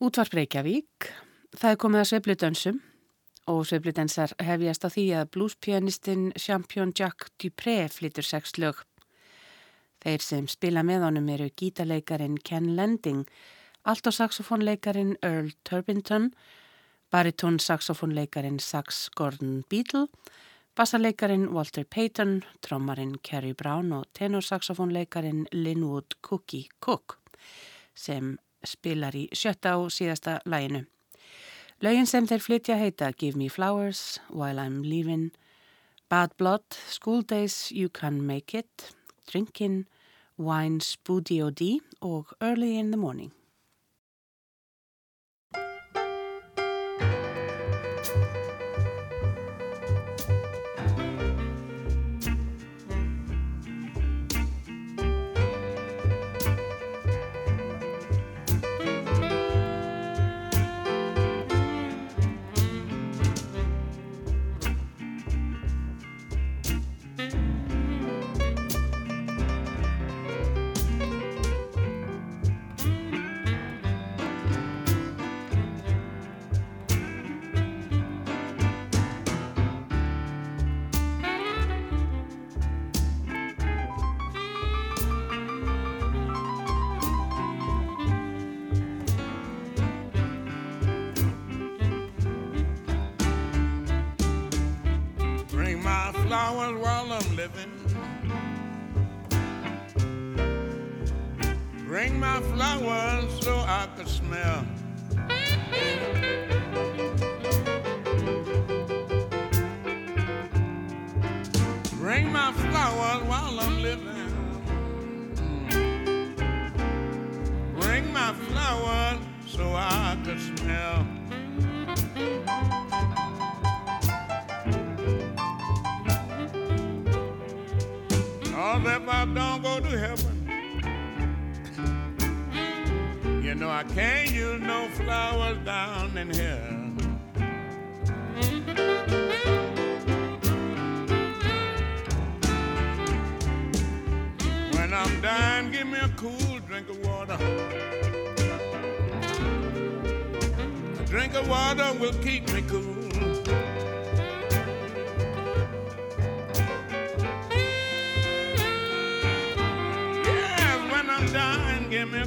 Útvarp Reykjavík. Það er komið að sveifludönsum og sveifludensar hefjast á því að bluespianistinn Champion Jack Dupré flytur sex lög. Þeir sem spila með honum eru gítarleikarin Ken Lending, altosaxofónleikarin Earl Turbinton, baritón-saxofónleikarin Sax Gordon Beatle, bassarleikarin Walter Payton, trommarin Kerry Brown og tenorsaxofónleikarin Linwood Cookie Cook sem spilar í sjötta og síðasta læginu. Lögin sem þeir flytja heita Give Me Flowers, While I'm Leaving, Bad Blood, School Days, You Can Make It, Drinkin, Wine, Spoody O.D. og Early in the Morning. so I could smell. Bring my flowers while I'm living. Mm. Bring my flowers so I could smell. All if I don't go to heaven. I can't use no flowers down in here. When I'm dying, give me a cool drink of water. A drink of water will keep me cool. Yes, when I'm dying, give me a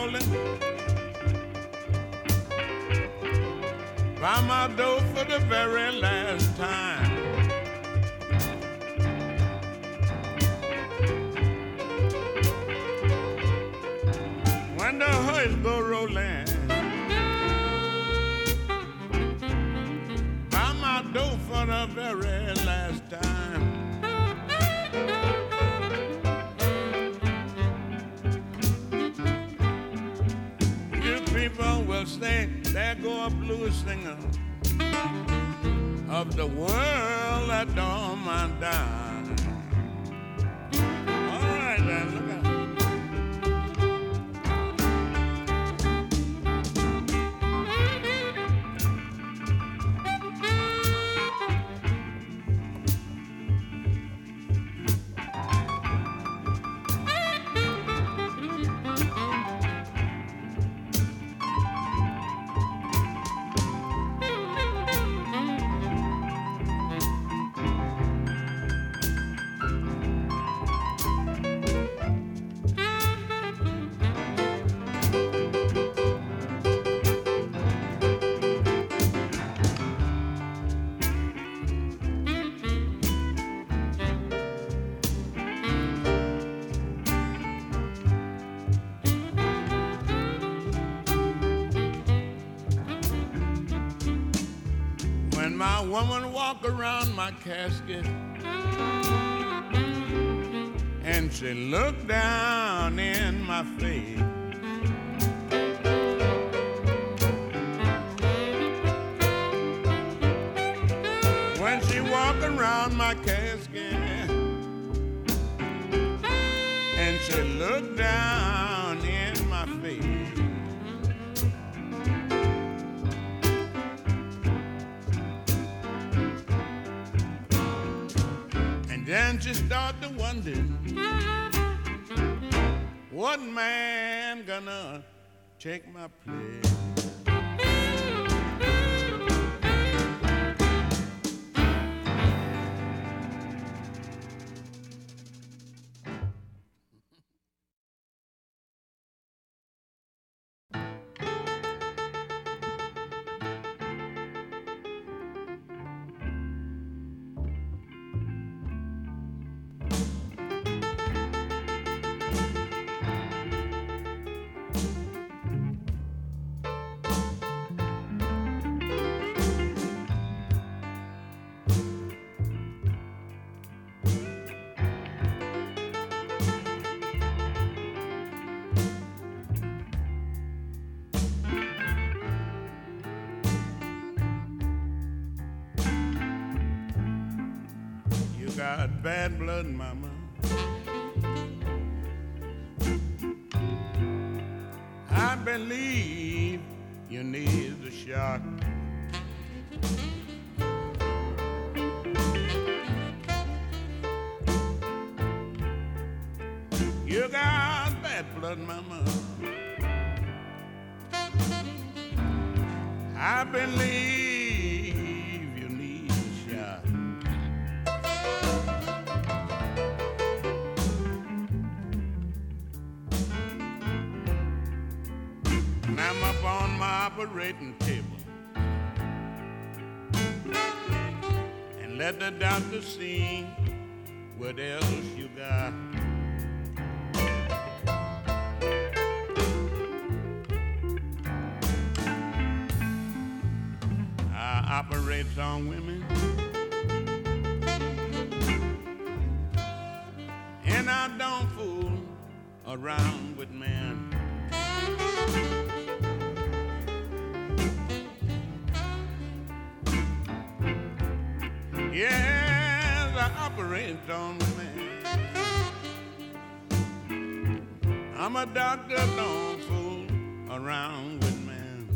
by my door for the very last time. When the hearse go rolling by my door for the very last time. People will say, there go a blues singer of the world that don't mind my casket. And she looked down take my place. Blood, mama. Let the doctor see what else you got. I operate on women. And I don't fool around with Operate on men. I'm a doctor, don't fool around with men.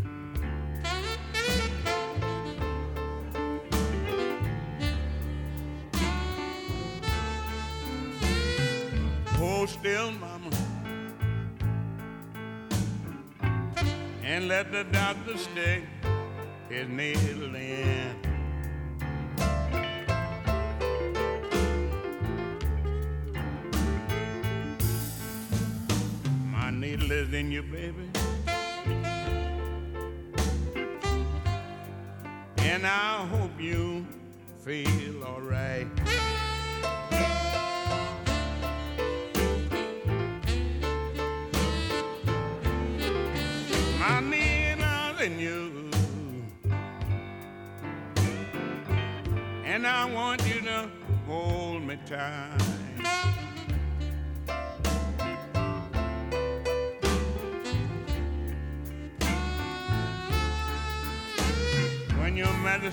Hold still, mama, and let the doctor stick his needle in. You, baby. And I hope you feel alright. My needle's in you. And I want you to hold me tight.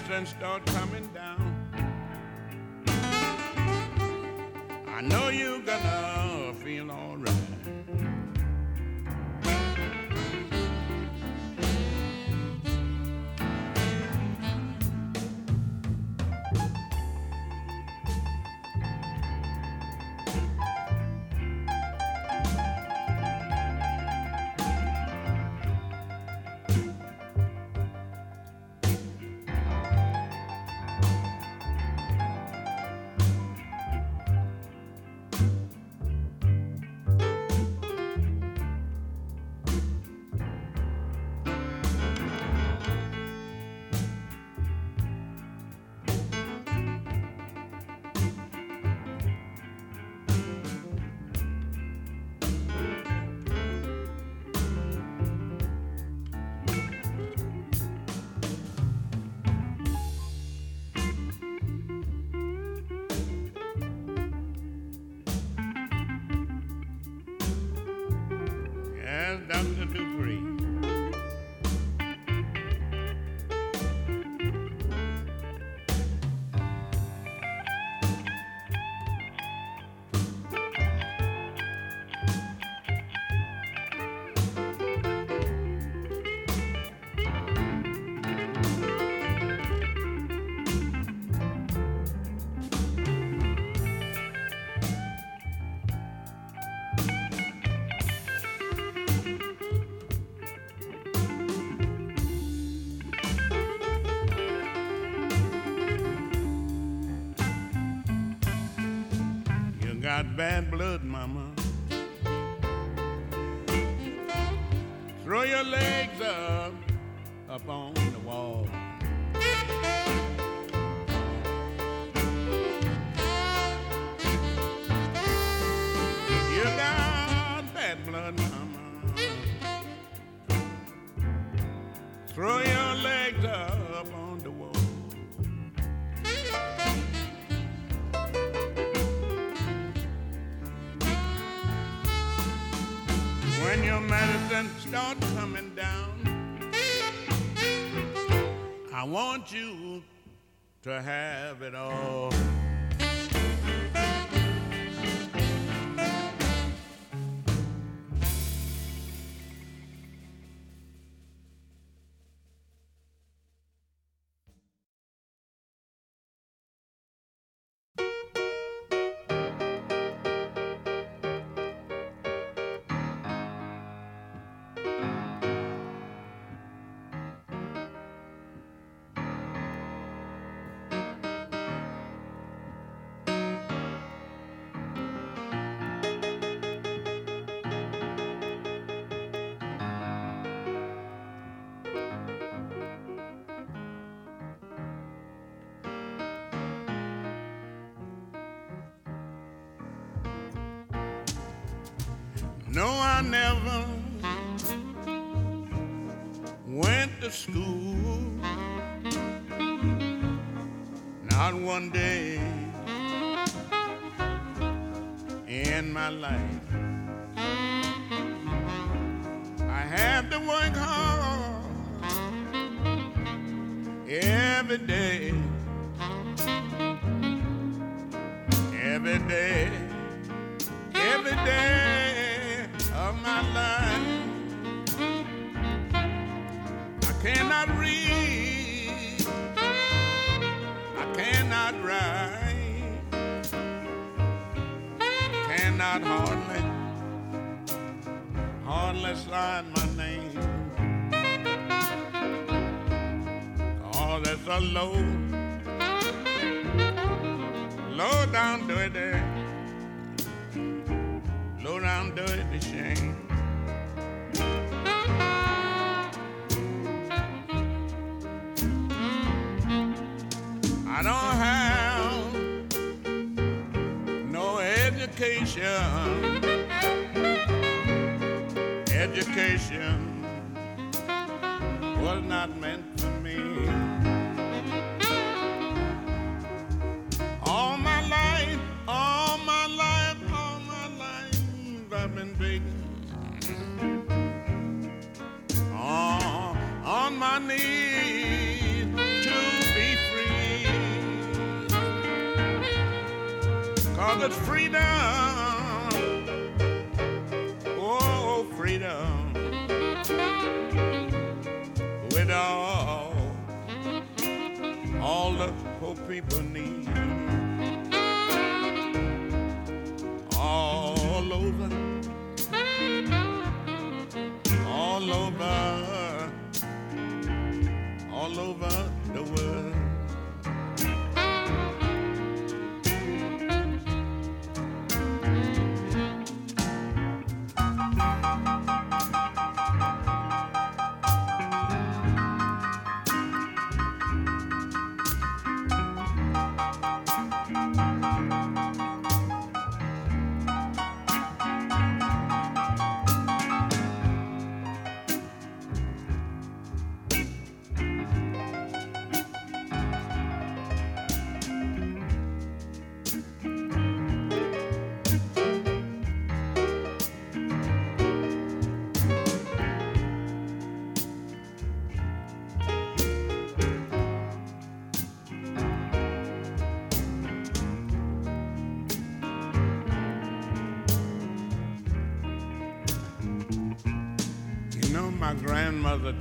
Medicine start coming down. I know you're gonna feel alright. You got blood, mama. Throw your legs up on the wall. When your medicine starts coming down, I want you to have it all. No, I never went to school. Not one day in my life. I have to work hard every day.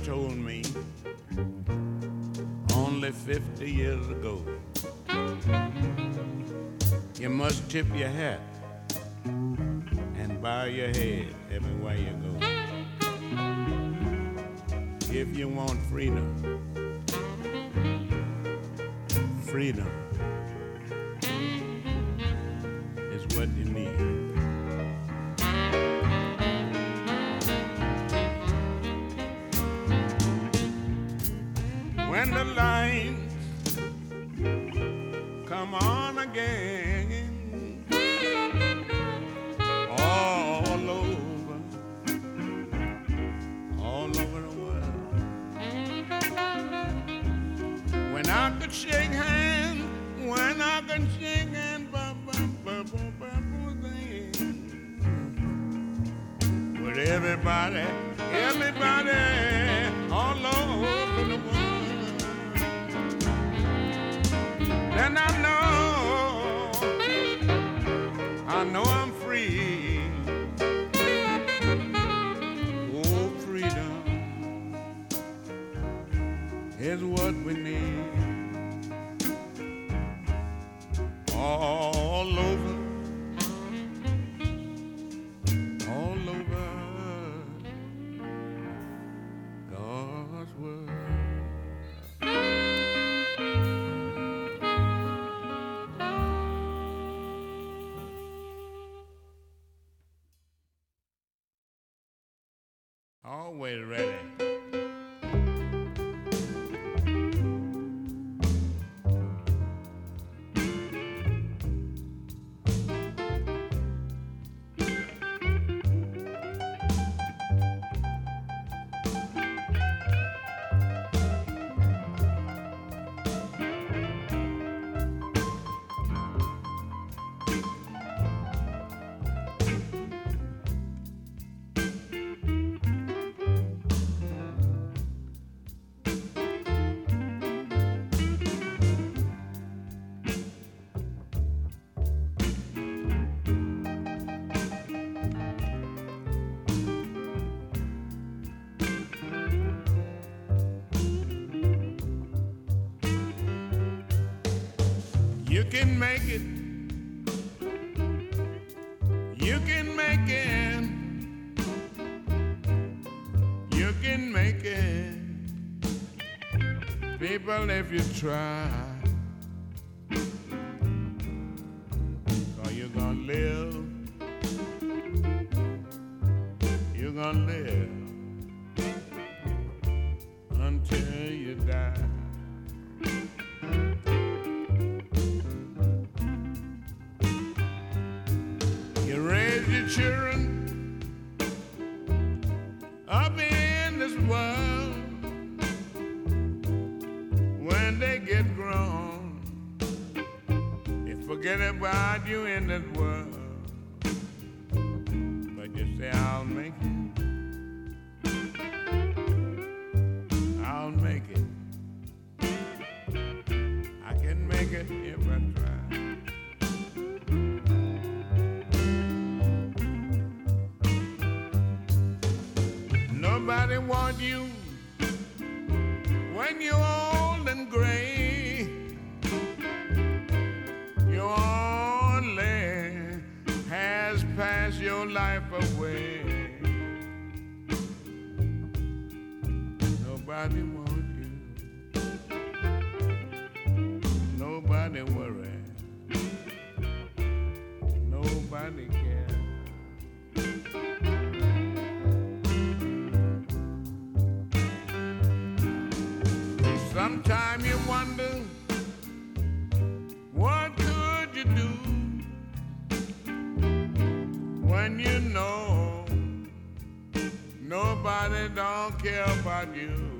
Told me only 50 years ago you must tip your hat and bow your head everywhere you go. If you want freedom, can make it. You can make it. You can make it. People, if you try, you're gonna live. You're gonna live until you die. want you. care about you.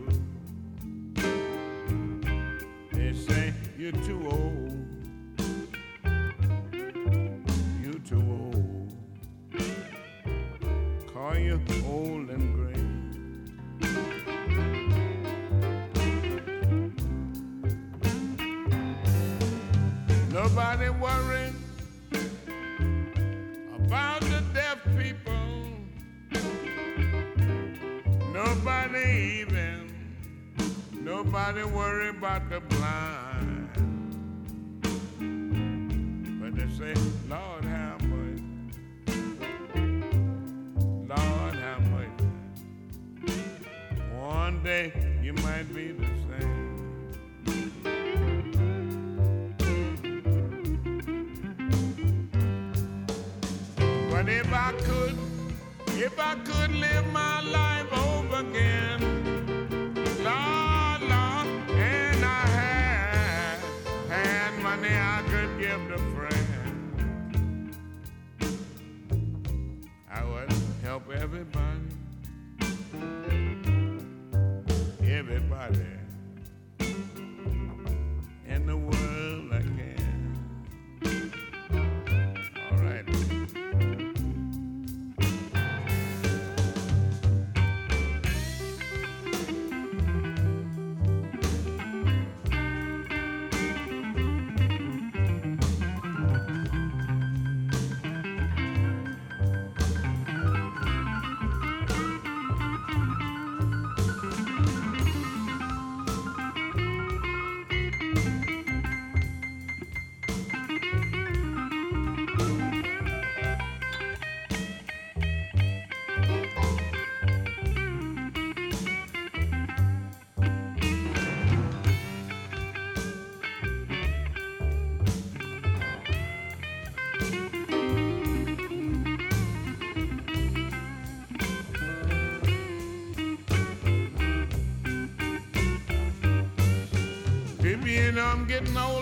I'm getting old.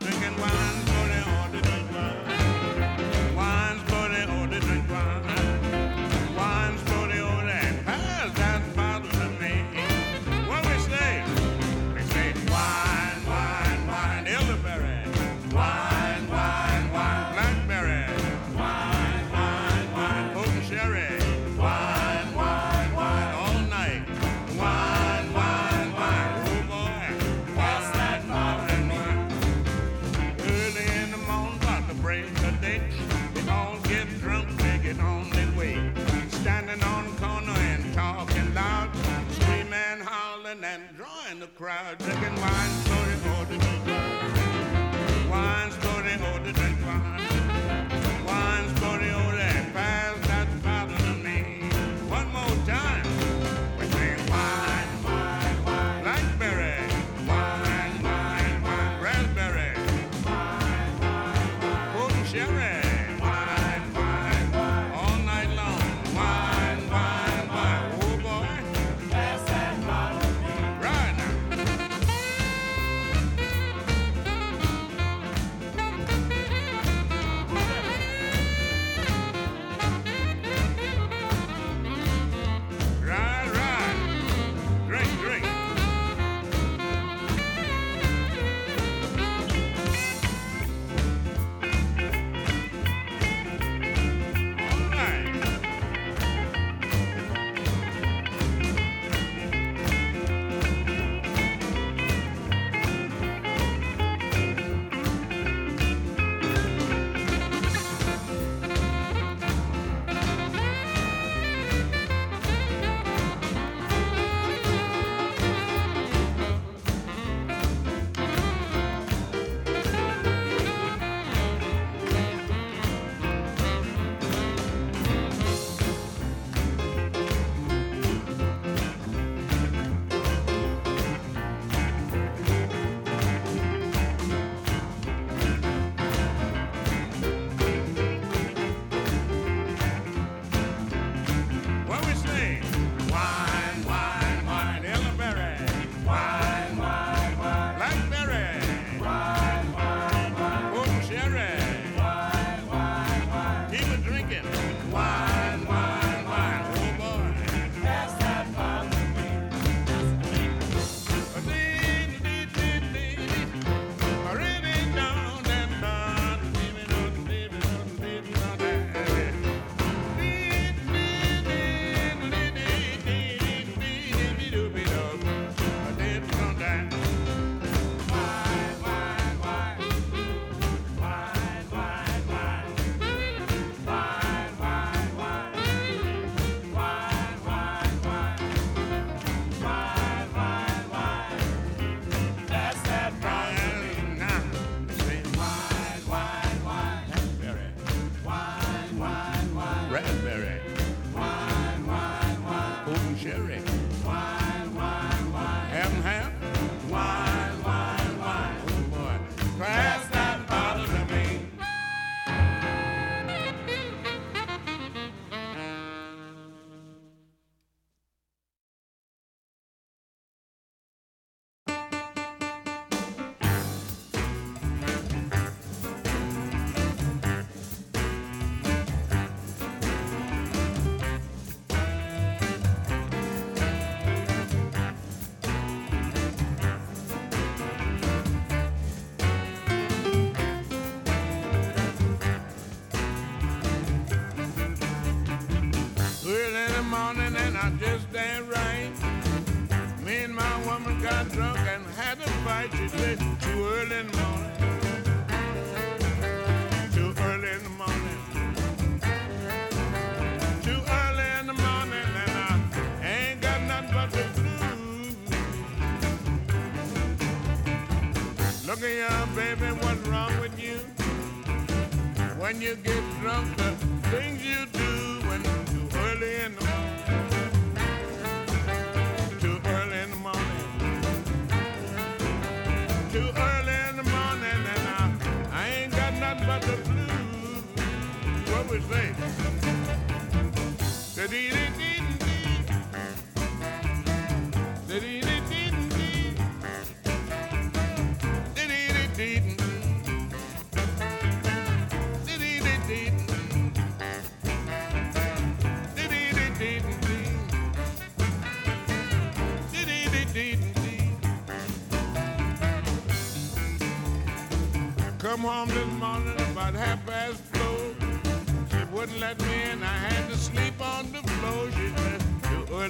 and one. crowd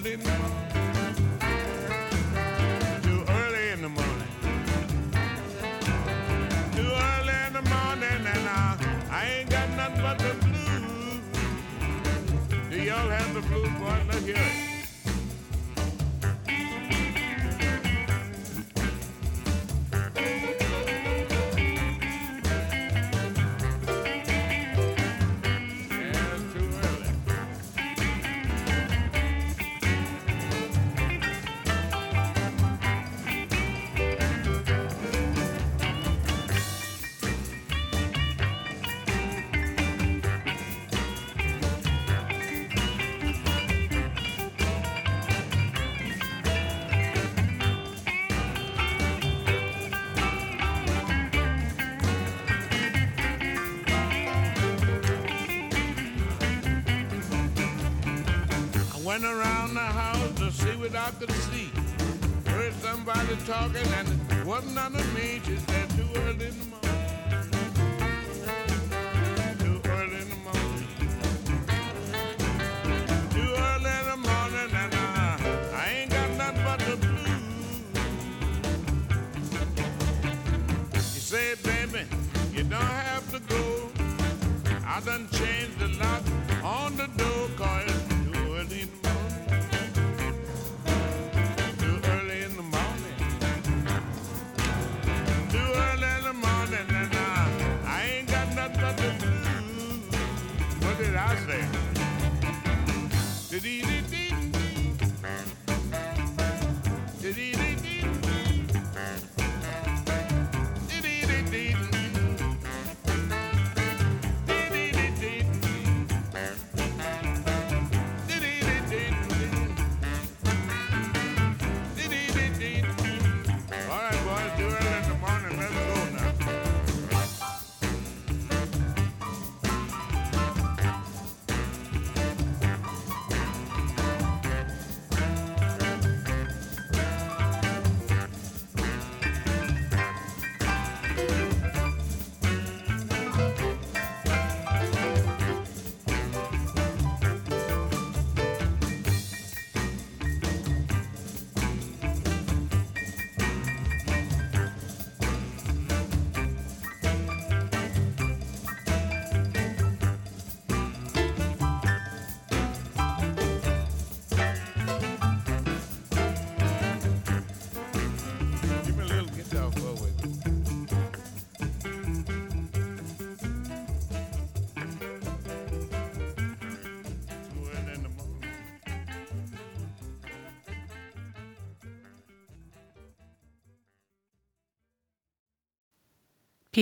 morning. Too early in the morning. Too early in the morning, and I, I ain't got nothing but the blues. Do y'all have started talking and it wasn't on the me. She said too early in the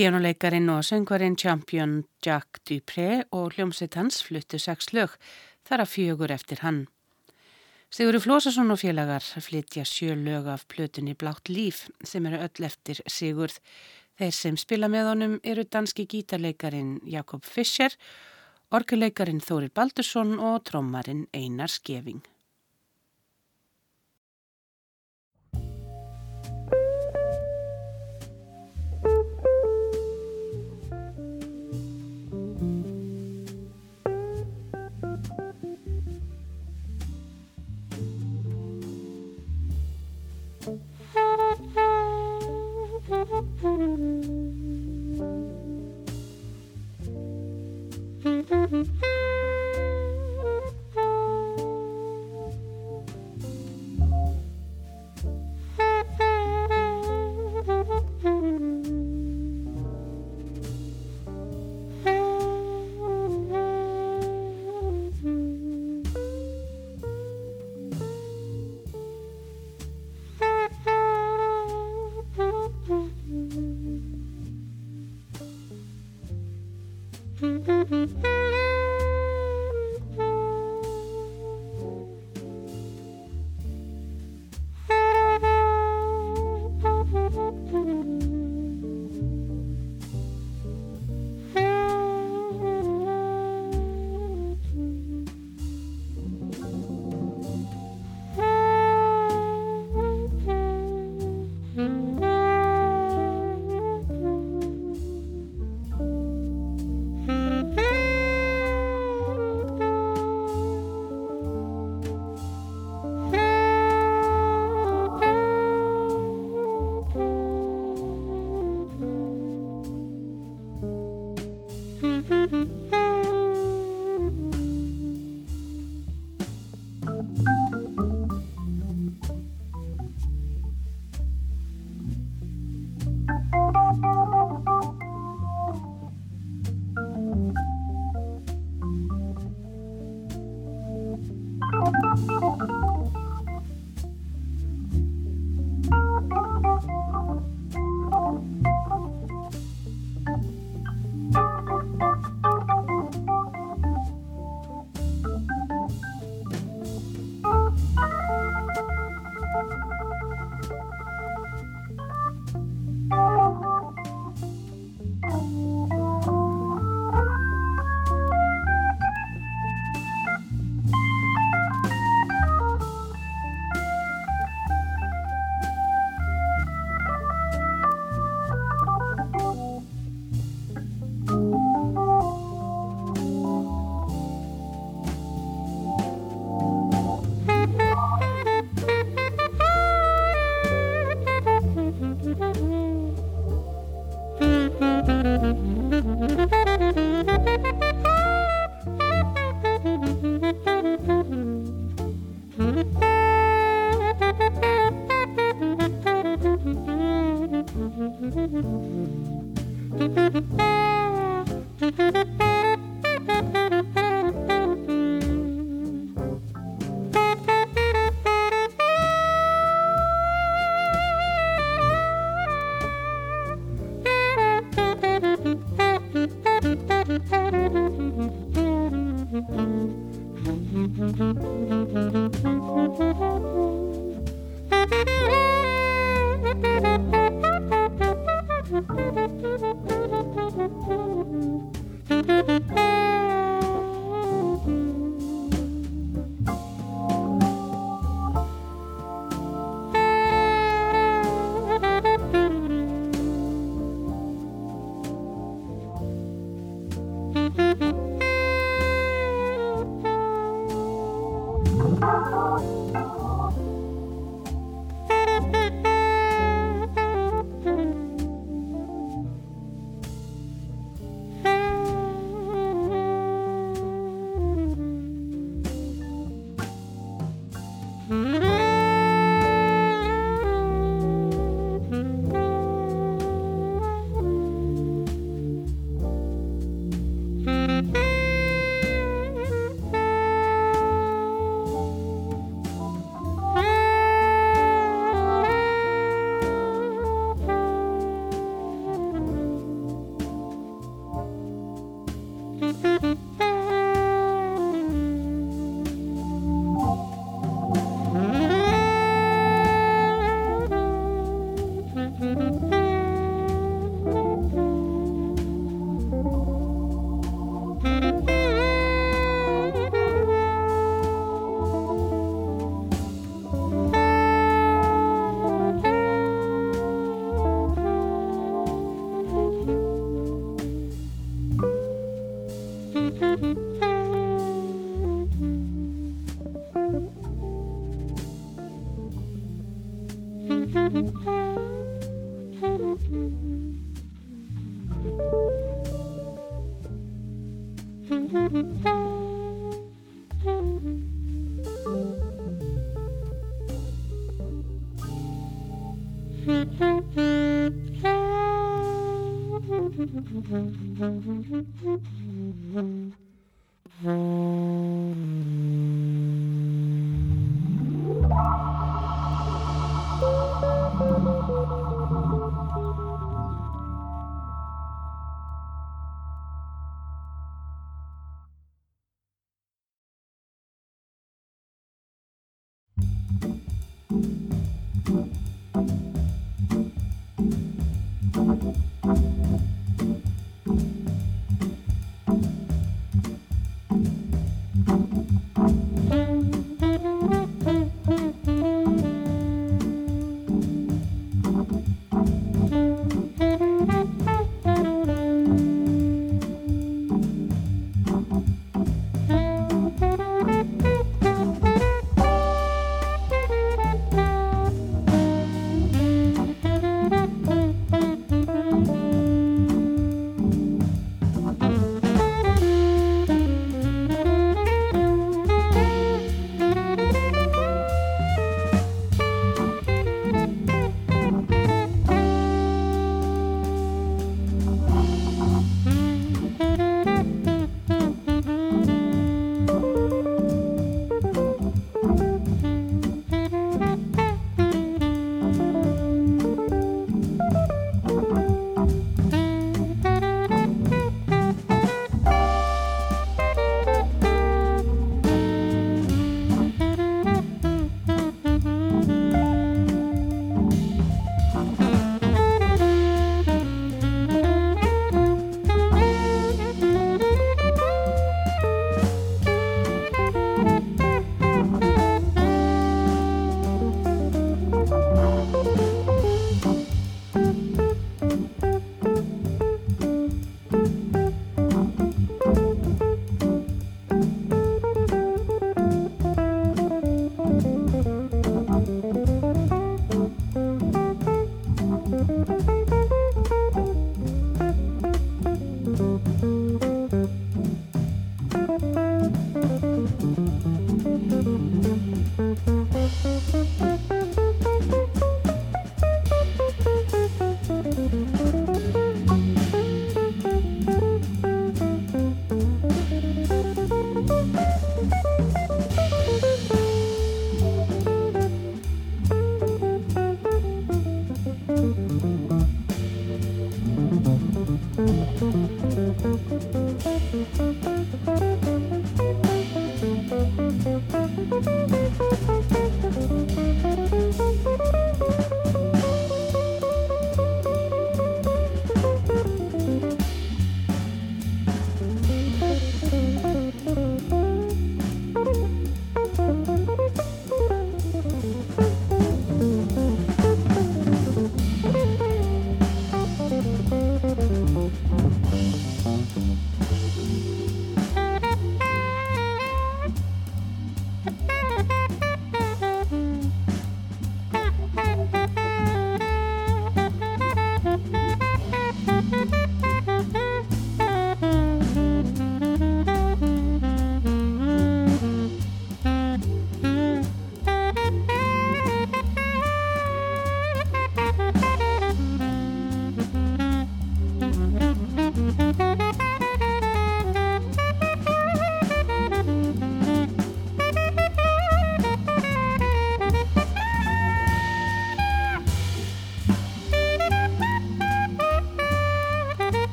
Píjónuleikarin og söngvarinn Champion Jack Dupré og hljómsveit hans fluttu sex lög, þar að fjögur eftir hann. Sigurður Flósason og félagar flytja sjö lög af plötunni Blátt líf sem eru öll eftir Sigurð. Þeir sem spila með honum eru danski gítarleikarin Jakob Fischer, orkuleikarin Þórir Baldursson og trommarin Einar Skeving.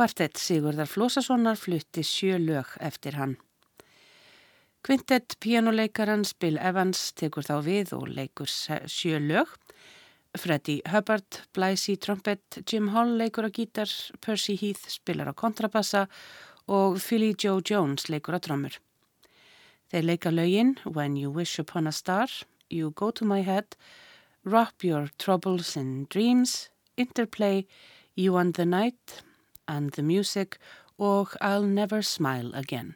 Kvartett Sigurðar Flósassonar flutti sjö lög eftir hann. Kvintett pianoleikarans Bill Evans tekur þá við og leikur sjö lög. Freddie Hubbard blæs í trompet, Jim Hall leikur á gítar, Percy Heath spilar á kontrabassa og Philly Joe Jones leikur á drömmur. Þeir leika lögin When You Wish Upon a Star, You Go To My Head, Wrap Your Troubles in Dreams, Interplay, You Want the Night and the Music og I'll Never Smile Again.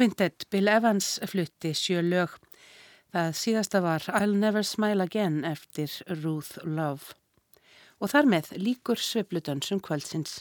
Quintet Bill Evans flutti sjö lög. Það síðasta var I'll Never Smile Again eftir Ruth Love. Og þar með líkur svepludönsum kvöldsins.